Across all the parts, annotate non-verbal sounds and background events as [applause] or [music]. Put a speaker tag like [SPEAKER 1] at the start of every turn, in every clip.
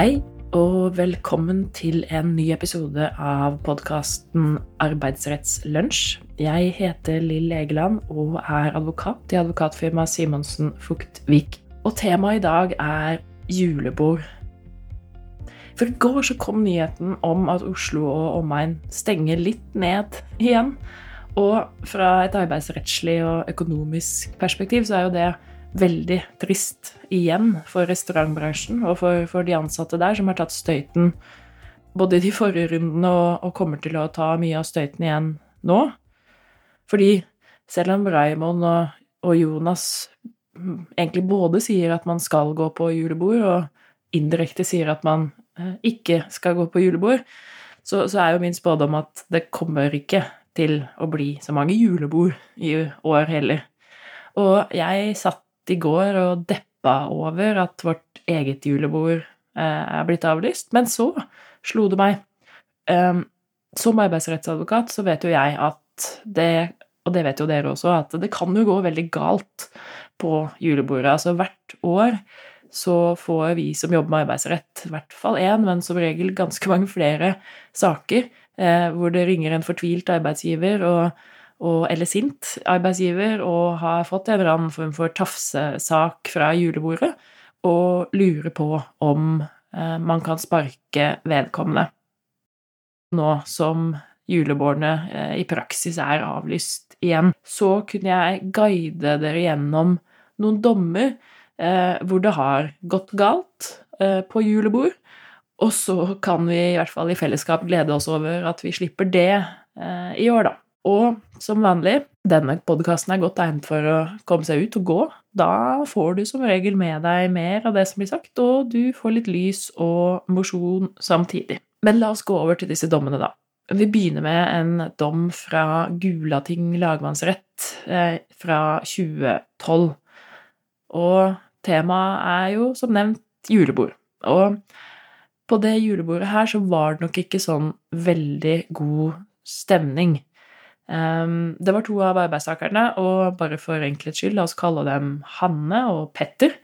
[SPEAKER 1] Hei, og velkommen til en ny episode av podkasten Arbeidsrettslunsj. Jeg heter Lill Egeland og er advokat i advokatfirmaet Simonsen Fuktvik. Og temaet i dag er julebord. For i går så kom nyheten om at Oslo og omegn stenger litt ned igjen. Og fra et arbeidsrettslig og økonomisk perspektiv så er jo det veldig trist igjen for restaurantbransjen og for, for, de ansatte der, som har tatt støyten både i de forrige rundene og, og, kommer til å ta mye av støyten igjen nå. Fordi selv om Raymond og, og Jonas egentlig både sier at man skal gå på julebord, og indirekte sier at man eh, ikke skal gå på julebord, så, så er jo min spådom at det kommer ikke til å bli så mange julebord i år heller. Og jeg satt i går og deppa over at vårt eget julebord eh, er blitt avlyst. Men så slo det meg um, Som arbeidsrettsadvokat så vet jo jeg at det, og det vet jo dere også, at det kan jo gå veldig galt på julebordet. Altså hvert år så får vi som jobber med arbeidsrett, i hvert fall én, men som regel ganske mange flere saker eh, hvor det ringer en fortvilt arbeidsgiver og og, eller sint arbeidsgiver og har fått en eller annen form for tafsesak fra julebordet og lurer på om eh, man kan sparke vedkommende. Nå som julebordene eh, i praksis er avlyst igjen, så kunne jeg guide dere gjennom noen dommer eh, hvor det har gått galt på julebord. Og så kan vi i hvert fall i fellesskap glede oss over at vi slipper det i år, da. Og som vanlig, denne podkasten er godt egnet for å komme seg ut og gå. Da får du som regel med deg mer av det som blir sagt, og du får litt lys og mosjon samtidig. Men la oss gå over til disse dommene, da. Vi begynner med en dom fra Gulating lagmannsrett eh, fra 2012. Og temaet er jo, som nevnt, julebord. Og på det julebordet her så var det nok ikke sånn veldig god stemning. Um, det var to av arbeidstakerne, og bare for enkelhets skyld, la oss kalle dem Hanne og Petter.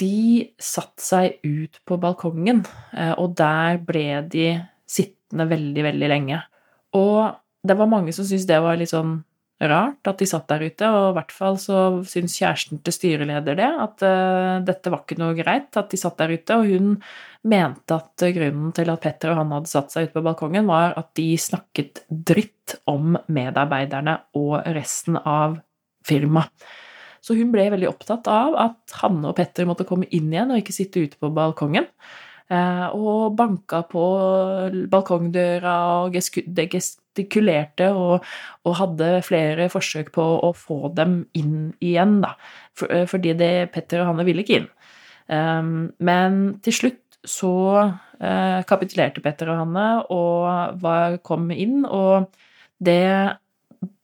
[SPEAKER 1] De satte seg ut på balkongen, eh, og der ble de sittende veldig, veldig lenge. Og det var mange som syntes det var litt sånn rart at de satt der ute, og i hvert fall så syns kjæresten til styreleder det, at uh, dette var ikke noe greit at de satt der ute, og hun mente at grunnen til at Petter og han hadde satt seg ute på balkongen, var at de snakket dritt om medarbeiderne og resten av firmaet. Så hun ble veldig opptatt av at Hanne og Petter måtte komme inn igjen og ikke sitte ute på balkongen. Eh, og banka på balkongdøra og gestikulerte og, og, hadde flere forsøk på å få dem inn igjen, da. For, fordi det Petter og Hanne ville ikke inn. Um, men til slutt så kapitulerte Petter og Hanne og var, kom inn, og det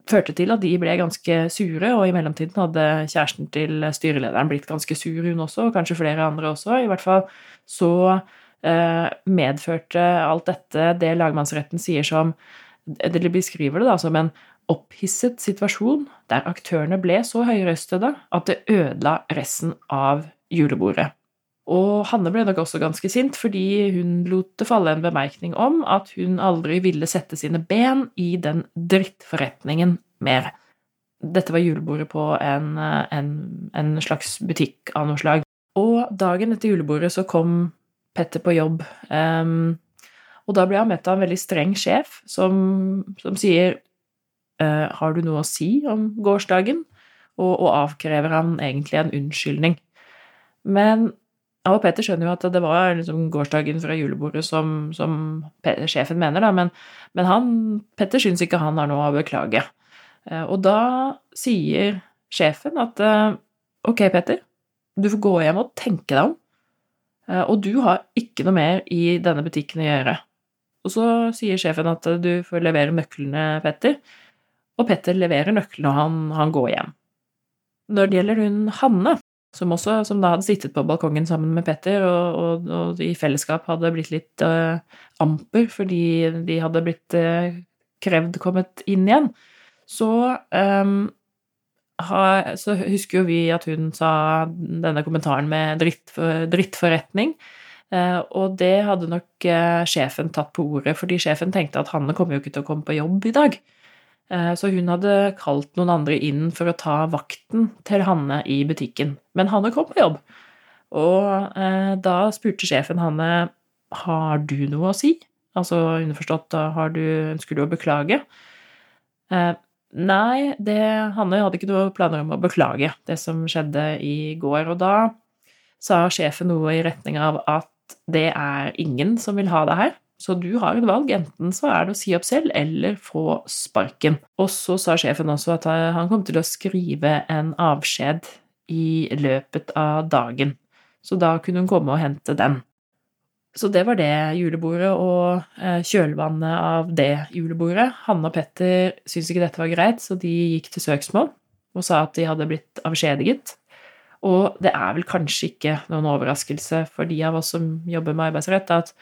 [SPEAKER 1] førte til at de ble ganske sure, og i mellomtiden hadde kjæresten til styrelederen blitt ganske sur, hun også, og kanskje flere andre også. I hvert fall så eh, medførte alt dette det lagmannsretten sier som Eller beskriver det da som en opphisset situasjon der aktørene ble så høyrøstede at det ødela resten av julebordet. Og Hanne ble nok også ganske sint, fordi hun lot det falle en bemerkning om at hun aldri ville sette sine ben i den drittforretningen mer. Dette var julebordet på en, en, en slags butikk av noe slag. Og dagen etter julebordet så kom Petter på jobb, um, og da ble han møtt av en veldig streng sjef som, som sier uh, Har du noe å si om gårsdagen? Og, og avkrever han egentlig en unnskyldning. Men og Peter skjønner jo at det var liksom gårsdagen fra julebordet som, som sjefen mener, da, men, men han, Petter syns ikke han har noe å beklage. Eh, og da sier sjefen at eh, ok, Petter, du får gå hjem og tenke deg om, eh, og du har ikke noe mer i denne butikken å gjøre. Og så sier sjefen at du får levere nøklene, Petter, og Petter leverer nøklene, og han, han går hjem. Når det gjelder hun Hanne, som også som da hadde sittet på balkongen sammen med Petter, og, og, og i fellesskap hadde blitt litt uh, amper fordi de hadde blitt uh, krevd kommet inn igjen, så, um, ha, så husker jo vi at hun sa denne kommentaren med dritt, drittforretning. Eh, og det hadde nok eh, sjefen tatt på ordet, fordi sjefen tenkte at Hanne kommer jo ikke til å komme på jobb i dag. Eh, så hun hadde kalt noen andre inn for å ta vakten til Hanne i butikken. Men Hanne kom på jobb. Og da spurte sjefen Hanne har du noe å si. Altså underforstått har du, ønsker du å beklage? Nei, det, Hanne hadde ikke noe planer om å beklage det som skjedde i går. Og da sa sjefen noe i retning av at det er ingen som vil ha deg her. Så du har et valg. Enten så er det å si opp selv eller få sparken. Og så sa sjefen også at han kom til å skrive en avskjed i løpet av dagen. Så da kunne hun komme og hente den. Så det var det julebordet og eh, kjølvannet av det julebordet. Hanne og Petter syntes ikke dette var greit, så de gikk til søksmål og sa at de hadde blitt avskjediget. Og det er vel kanskje ikke noen overraskelse for de av oss som jobber med arbeidsrett, at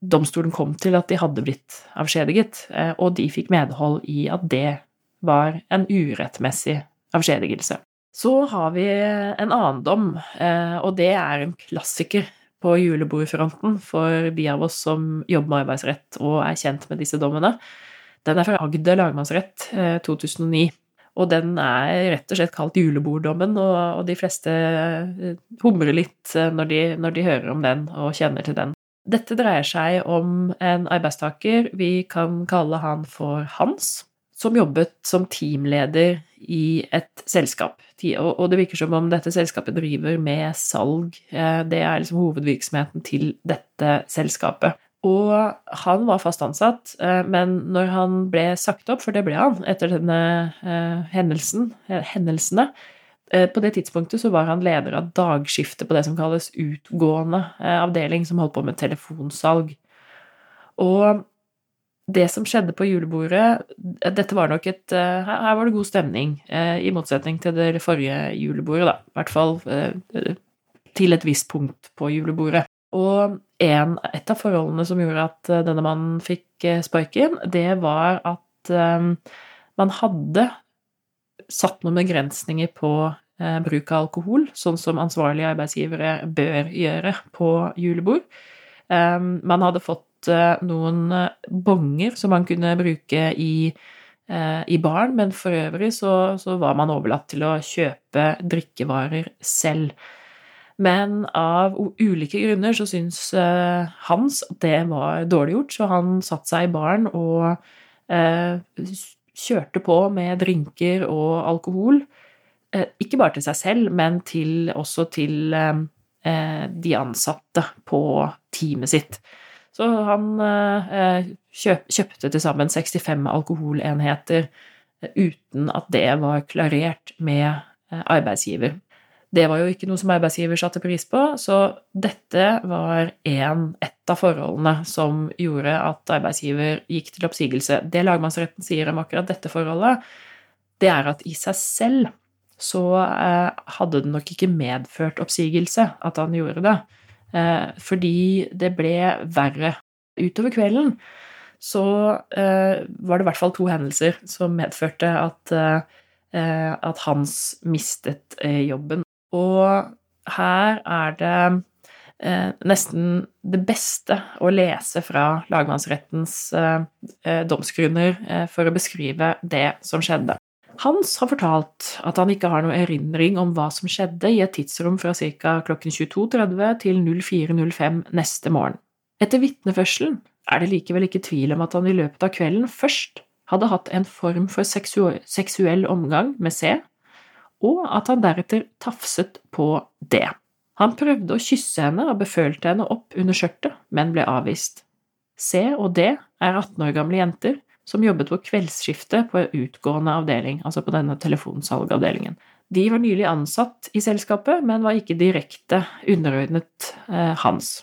[SPEAKER 1] domstolen kom til at de hadde blitt avskjediget, eh, og de fikk medhold i at det var en urettmessig avskjedigelse. Så har vi en annen dom, eh, og det er en klassiker på julebordfronten for de av oss som jobber med arbeidsrett og er kjent med disse dommene. Den er fra Agder lagmannsrett 2009. Og den er rett og slett kalt juleborddommen, og, og de fleste eh, humrer litt eh, når de, når de hører om den og kjenner til den. Dette dreier seg om en arbeidstaker, vi kan kalle han for Hans, som jobbet som teamleder i et selskap. Og det virker som om dette selskapet driver med salg. Eh, det er liksom hovedvirksomheten til dette selskapet. Og han var fast ansatt, eh, men når han ble sagt opp, for det ble han etter denne eh, hendelsen, eh, hendelsene På det tidspunktet så var han leder av dagskiftet på det som kalles utgående avdeling, som holdt på med telefonsalg. Og det som skjedde på julebordet Dette var nok et Her var det god stemning, i motsetning til det forrige julebordet, da. I hvert fall til et visst punkt på julebordet. Og en, et av forholdene som gjorde at eh, denne mannen fikk eh, sparken, det var at um, man hadde satt noen begrensninger på bruk av alkohol, sånn som ansvarlige arbeidsgivere bør gjøre på julebord. Man hadde fått noen bonger som man kunne bruke i, i baren, men for øvrig så, så var man overlatt til å kjøpe drikkevarer selv. Men av ulike grunner så syns eh, Hans at det var dårlig gjort, så han satte seg i baren og eh, kjørte på med drinker og alkohol. Eh, ikke bare til seg selv, men til, også til de ansatte på teamet sitt. Så han kjøp, kjøpte til sammen 65 alkoholenheter uten at det var klarert med arbeidsgiver. Det var jo ikke noe som arbeidsgiver satte pris på, så dette var en, et av forholdene som gjorde at arbeidsgiver gikk til oppsigelse. Det lagmannsretten sier om akkurat dette forholdet, det er at i seg selv så eh, hadde det nok ikke medført oppsigelse at han gjorde det, eh, fordi det ble verre. Utover kvelden så eh, var det i hvert fall to hendelser som medførte at at Hans mistet jobben. Og her er det eh, nesten det beste å lese fra lagmannsrettens eh, eh, domsgrunner eh, for å beskrive det som skjedde. Hans har fortalt at han ikke har noe erindring om hva som skjedde i et tidsrom fra ca. klokken 22.30 til 04.05 neste morgen. Etter vitneførselen er det likevel ikke tvil om at han i løpet av kvelden først hadde hatt en form for seksuell omgang med C, og at han deretter tafset på det. Han prøvde å kysse henne og befølte henne opp under skjørtet, men ble avvist. C og D er 18 år gamle jenter som jobbet på kveldsskiftet på utgående avdeling, altså på denne telefonsalgavdelingen. De var nylig ansatt i selskapet, men var ikke direkte underordnet eh, hans.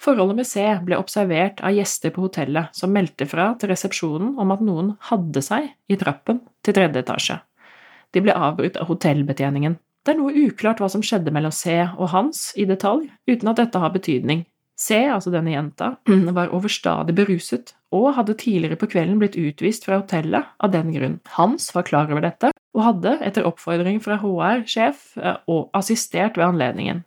[SPEAKER 1] Forholdet med C ble observert av gjester på hotellet, som meldte fra til resepsjonen om at noen hadde seg i trappen til tredje etasje. De ble avbrutt av hotellbetjeningen. Det er noe uklart hva som skjedde mellom C og Hans i detalj, uten at dette har betydning. C, altså denne jenta, [clears throat] var overstadig beruset og hadde tidligere på kvelden blitt utvist fra hotellet av den grunn. Hans var klar over dette og hadde, etter oppfordring fra HR-sjef, eh, assistert ved anledningen.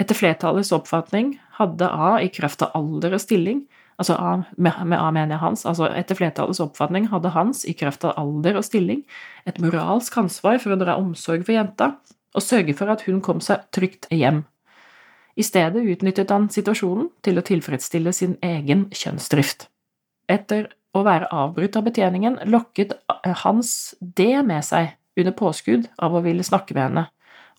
[SPEAKER 1] Etter flertallets oppfatning hadde A i kraft av alder og stilling altså med, med A mener jeg Hans, altså etter flertallets oppfatning hadde Hans i kraft av alder og stilling et moralsk ansvar for å dra omsorg for jenta og sørge for at hun kom seg trygt hjem. I stedet utnyttet han situasjonen til å tilfredsstille sin egen kjønnsdrift. Etter å være avbrutt av betjeningen lokket Hans det med seg under påskudd av å ville snakke med henne,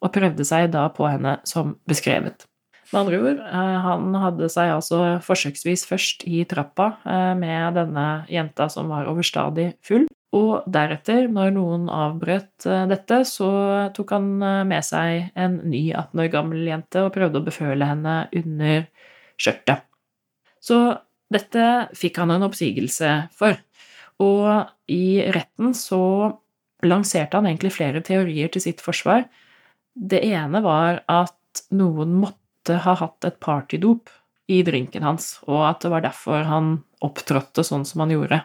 [SPEAKER 1] og prøvde seg da på henne som beskrevet. Med andre ord, eh, han hadde seg altså forsøksvis først i trappa eh, med denne jenta som var overstadig full, og deretter, når noen avbrøt eh, dette, så tok han med seg en ny 18 år gammel jente og prøvde å beføle henne under skjørtet. Så dette fikk han en oppsigelse for, og i retten så lanserte han egentlig flere teorier til sitt forsvar. Det ene var at noen måtte måtte ha hatt et partydop i drinken hans, og at det var derfor han opptrådte sånn som han gjorde.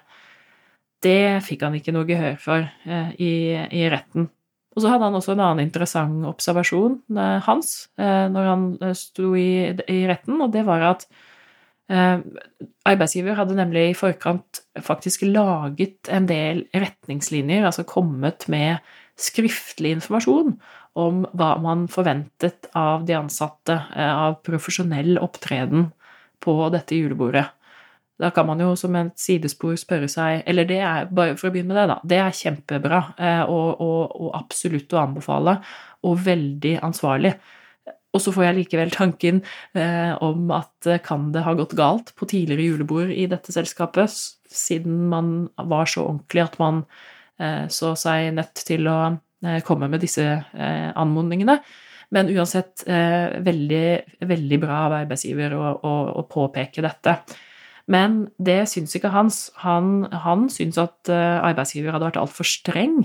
[SPEAKER 1] Det fikk han ikke noe gehør for eh, i, i, retten. Og så hadde han også en annen interessant observasjon eh, hans eh, når han sto i, i, retten, og det var at arbeidsgiver hadde nemlig i forkant faktisk laget en del retningslinjer, altså kommet med skriftlig informasjon om hva man forventet av de ansatte eh, av profesjonell opptreden på dette julebordet. Da kan man jo som et sidespor spørre seg Eller det er, bare for å begynne med det, da. Det er kjempebra eh, og, og, og absolutt å anbefale, og veldig ansvarlig. Og så får jeg likevel tanken eh, om at kan det ha gått galt på tidligere julebord i dette selskapet, siden man var så ordentlig at man eh, så seg nødt til å Eh, komme med disse eh, anmodningene. Men uansett eh, veldig, veldig bra av arbeidsgiver å, å, å, påpeke dette. Men det syns ikke Hans. Han, han syns at arbeidsgiver hadde vært altfor streng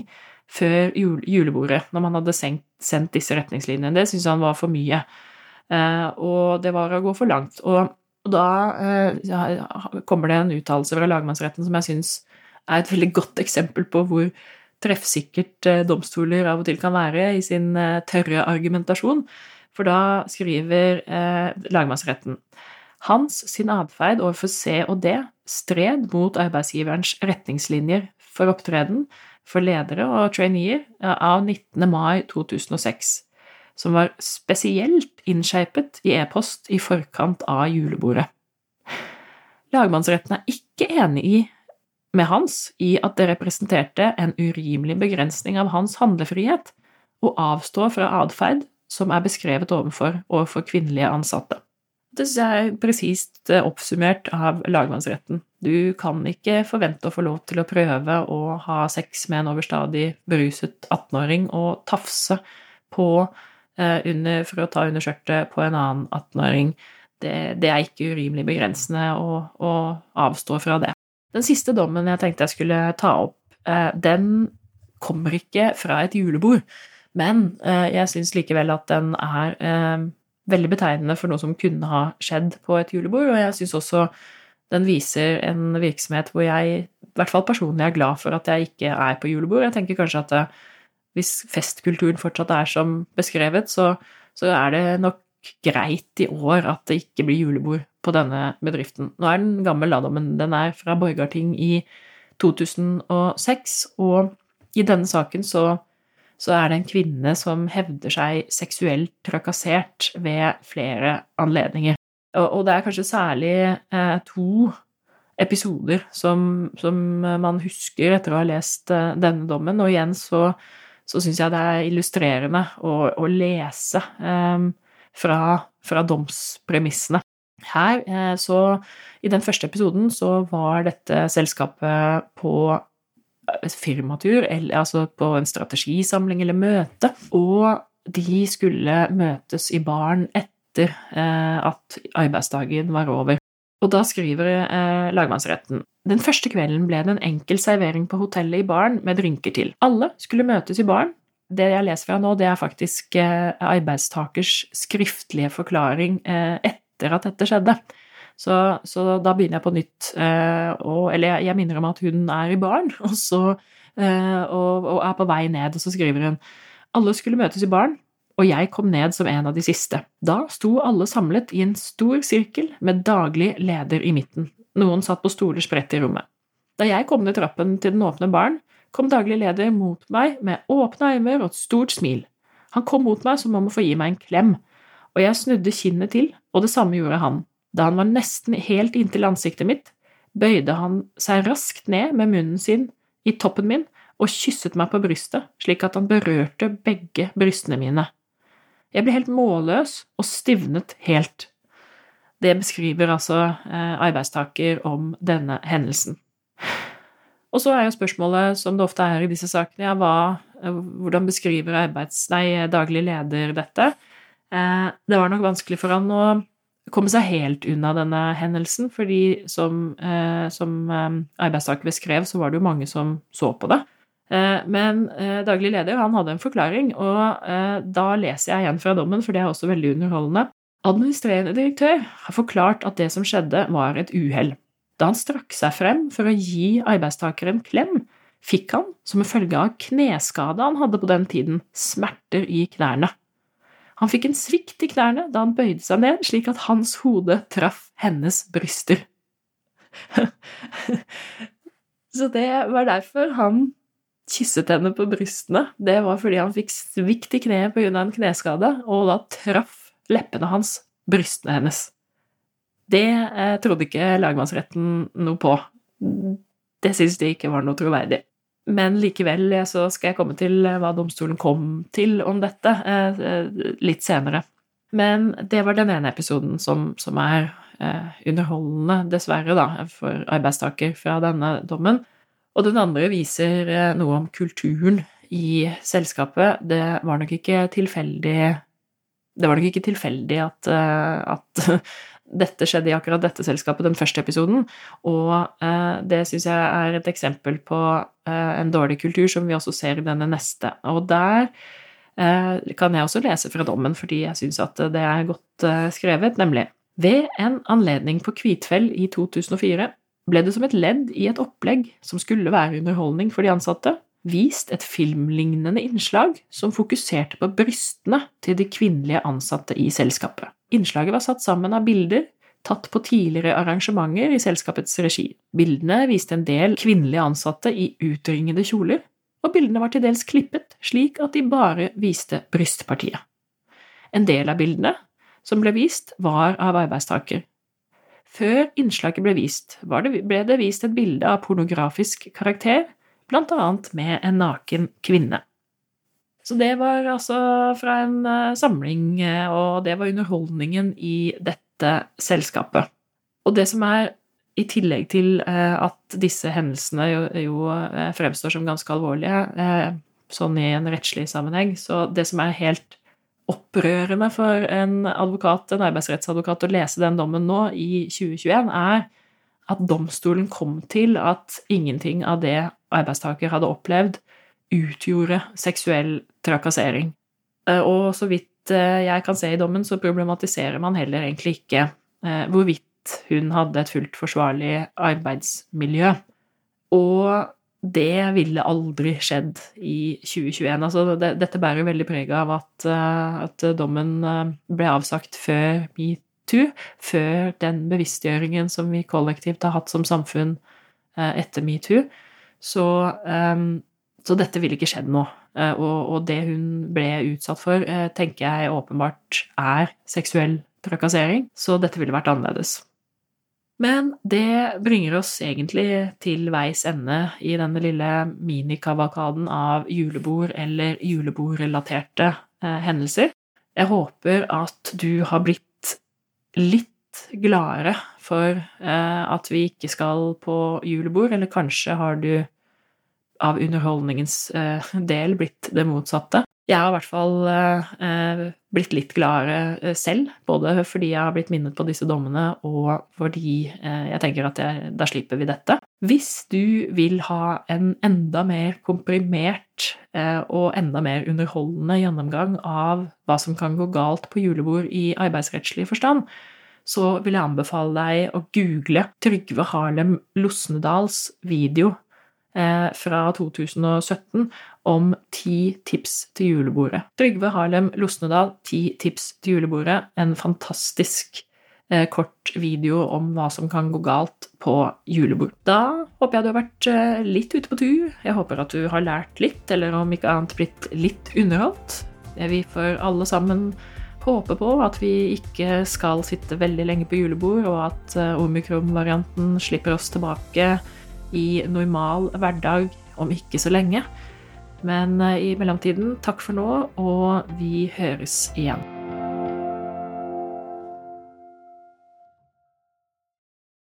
[SPEAKER 1] før julebordet, når man hadde sendt, sendt disse retningslinjene. Det syns han var for mye. Og det var å gå for langt. Og, da kommer det en uttalelse fra lagmannsretten som jeg syns er et veldig godt eksempel på hvor treffsikkert eh, domstoler av og til kan være i sin eh, tørre argumentasjon. For da skriver eh, lagmannsretten hans sin atferd overfor C og D stred mot arbeidsgiverens retningslinjer for opptreden for ledere og traineer av 19. mai 2006, som var spesielt innskjerpet i e-post i forkant av julebordet. Lagmannsretten er ikke enig i med Hans i at det representerte en urimelig begrensning av hans handlefrihet å avstå fra atferd som er beskrevet overfor, overfor kvinnelige ansatte. Det synes jeg er presist eh, oppsummert av lagmannsretten. Du kan ikke forvente å få lov til å prøve å ha sex med en overstadig beruset 18-åring og tafse på eh, under, for å ta under skjørtet på en annen 18-åring. Det, det, er ikke urimelig begrensende å, å avstå fra det. Den siste dommen jeg tenkte jeg skulle ta opp, eh, den kommer ikke fra et julebord, men eh, jeg syns likevel at den er eh, veldig betegnende for noe som kunne ha skjedd på et julebord, og jeg syns også den viser en virksomhet hvor jeg, i hvert fall personlig, er glad for at jeg ikke er på julebord. Jeg tenker kanskje at hvis festkulturen fortsatt er som beskrevet, så, så er det nok greit i år at det ikke blir julebord på denne bedriften. Nå er den gammel, da, men den er fra Borgarting i 2006, og i denne saken så, så er det en kvinne som hevder seg seksuelt trakassert ved flere anledninger. Og, og det er kanskje særlig eh, to episoder som, som, man husker etter å ha lest eh, denne dommen, og igjen så, så syns jeg det er illustrerende å, å lese eh, fra, fra domspremissene. Her, eh, så I den første episoden så var dette selskapet på firmatur, eller, altså på en strategisamling eller møte, og de skulle møtes i baren etter eh, at arbeidsdagen var over. Og da skriver eh, lagmannsretten den første kvelden ble det en enkel servering på hotellet i baren med drinker til. Alle skulle møtes i baren. Det jeg leser fra nå, det er faktisk eh, arbeidstakers skriftlige forklaring eh, etter at dette skjedde. Så, så da begynner jeg på nytt. Eh, og, eller jeg, minner om at hun er i baren, [laughs] og, og, og, er på vei ned, og så skriver hun alle skulle møtes i baren, og jeg kom ned som en av de siste. Da sto alle samlet i en stor sirkel med daglig leder i midten. Noen satt på stoler spredt i rommet. Da jeg kom ned trappen til den åpne baren, kom daglig leder mot meg med åpne øyne og et stort smil. Han kom mot meg som om å få gi meg en klem, og jeg snudde kinnet til, og det samme gjorde han. Da han var nesten helt inntil ansiktet mitt, bøyde han seg raskt ned med munnen sin i toppen min og kysset meg på brystet, slik at han berørte begge brystene mine. Jeg ble helt målløs og stivnet helt. Det beskriver altså eh, arbeidstaker om denne hendelsen. Og så er jo spørsmålet, som det ofte er i disse sakene, ja, hva, hvordan beskriver arbeids, nei, daglig leder dette? Eh, det var nok vanskelig for han å komme seg helt unna denne hendelsen, fordi som, eh, som eh, arbeidstaker beskrev, så var det jo mange som så på det. Eh, men eh, daglig leder han hadde en forklaring, og eh, da leser jeg igjen fra dommen, for det er også veldig underholdende. Administrerende direktør har forklart at det som skjedde, var et uhell. Da han strakk seg frem for å gi arbeidstakeren klem, fikk han, som en følge av kneskade han hadde på den tiden, smerter i knærne. Han fikk en svikt i knærne da han bøyde seg ned, slik at hans hode traff hennes bryster. [laughs] Så det var derfor han kysset henne på brystene, det var fordi han fikk svikt i kneet pga. en kneskade, og da traff leppene hans brystene hennes. Det eh, trodde ikke lagmannsretten noe på. Det syntes de ikke var noe troverdig. Men likevel så skal jeg komme til eh, hva domstolen kom til om dette eh, litt senere. Men det var den ene episoden som, som er underholdende, dessverre, da, for arbeidstaker fra denne dommen. Og den andre viser noe om kulturen i selskapet. Det var nok ikke tilfeldig Det var nok ikke tilfeldig at, at dette skjedde i akkurat dette selskapet, den første episoden. Og eh, det syns jeg er et eksempel på en dårlig kultur som vi også ser i denne neste. Og der kan jeg også lese fra dommen, fordi jeg syns at det er godt skrevet, nemlig ved en anledning på Kvitfjell i 2004 ble det som et ledd i et opplegg som skulle være underholdning for de ansatte, vist et filmlignende innslag som fokuserte på brystene til de kvinnelige ansatte i selskapet. Innslaget var satt sammen av bilder tatt på tidligere arrangementer i selskapets regi. Bildene viste en del kvinnelige ansatte i utringede kjoler, og bildene var til dels klippet slik at de bare viste brystpartiet. En del av bildene som ble vist, var av arbeidstaker, før innslaget ble vist, ble det vist et bilde av pornografisk karakter, blant annet med en naken kvinne. Så det var altså fra en uh, samling, uh, og det var underholdningen i dette selskapet. Og det som er i tillegg til uh, at disse hendelsene jo fremstår som ganske alvorlige, sånn i en rettslig sammenheng, så det som er helt opprørende for en advokat, en arbeidsrettsadvokat å lese den dommen nå, i 2021, er at domstolen kom til at ingenting av det arbeidstaker hadde opplevd, utgjorde seksuell trakassering. Eh, og så vidt eh, jeg kan se i dommen, så problematiserer man heller egentlig ikke eh, hvorvidt hun hadde et fullt forsvarlig arbeidsmiljø. Og det ville aldri skjedd i 2021. Altså, det, dette bærer veldig preg av at, at, dommen ble avsagt før metoo, før den bevisstgjøringen som vi kollektivt har hatt som samfunn etter metoo. Så, så dette ville ikke skjedd nå. Og, og, det hun ble utsatt for, tenker jeg åpenbart er seksuell trakassering, så dette ville vært annerledes. Men det bringer oss egentlig til veis ende i denne lille minikavalkaden av julebord eller julebordrelaterte eh, hendelser. Jeg håper at du har blitt litt gladere for eh, at vi ikke skal på julebord, eller kanskje har du av underholdningens eh, del blitt det motsatte. Jeg har i hvert fall eh, blitt litt gladere eh, selv, både fordi jeg har blitt minnet på disse dommene, og fordi eh, jeg tenker at jeg, da slipper vi dette. Hvis du vil ha en enda mer komprimert eh, og enda mer underholdende gjennomgang av hva som kan gå galt på julebord i arbeidsrettslig forstand, så vil jeg anbefale deg å google Trygve Harlem Losnedals video Eh, fra 2017 om ti tips til julebordet. Trygve Harlem Losnedal, ti tips til julebordet. En fantastisk eh, kort video om hva som kan gå galt på julebord. Da håper jeg du har vært eh, litt ute på tur. Jeg håper at du har lært litt, eller om ikke annet blitt litt underholdt. Vi får alle sammen håpe på at vi ikke skal sitte veldig lenge på julebord, og at eh, omikron-varianten slipper oss tilbake i normal hverdag om ikke så lenge. Men eh, i mellomtiden, takk for nå, og vi høres igjen.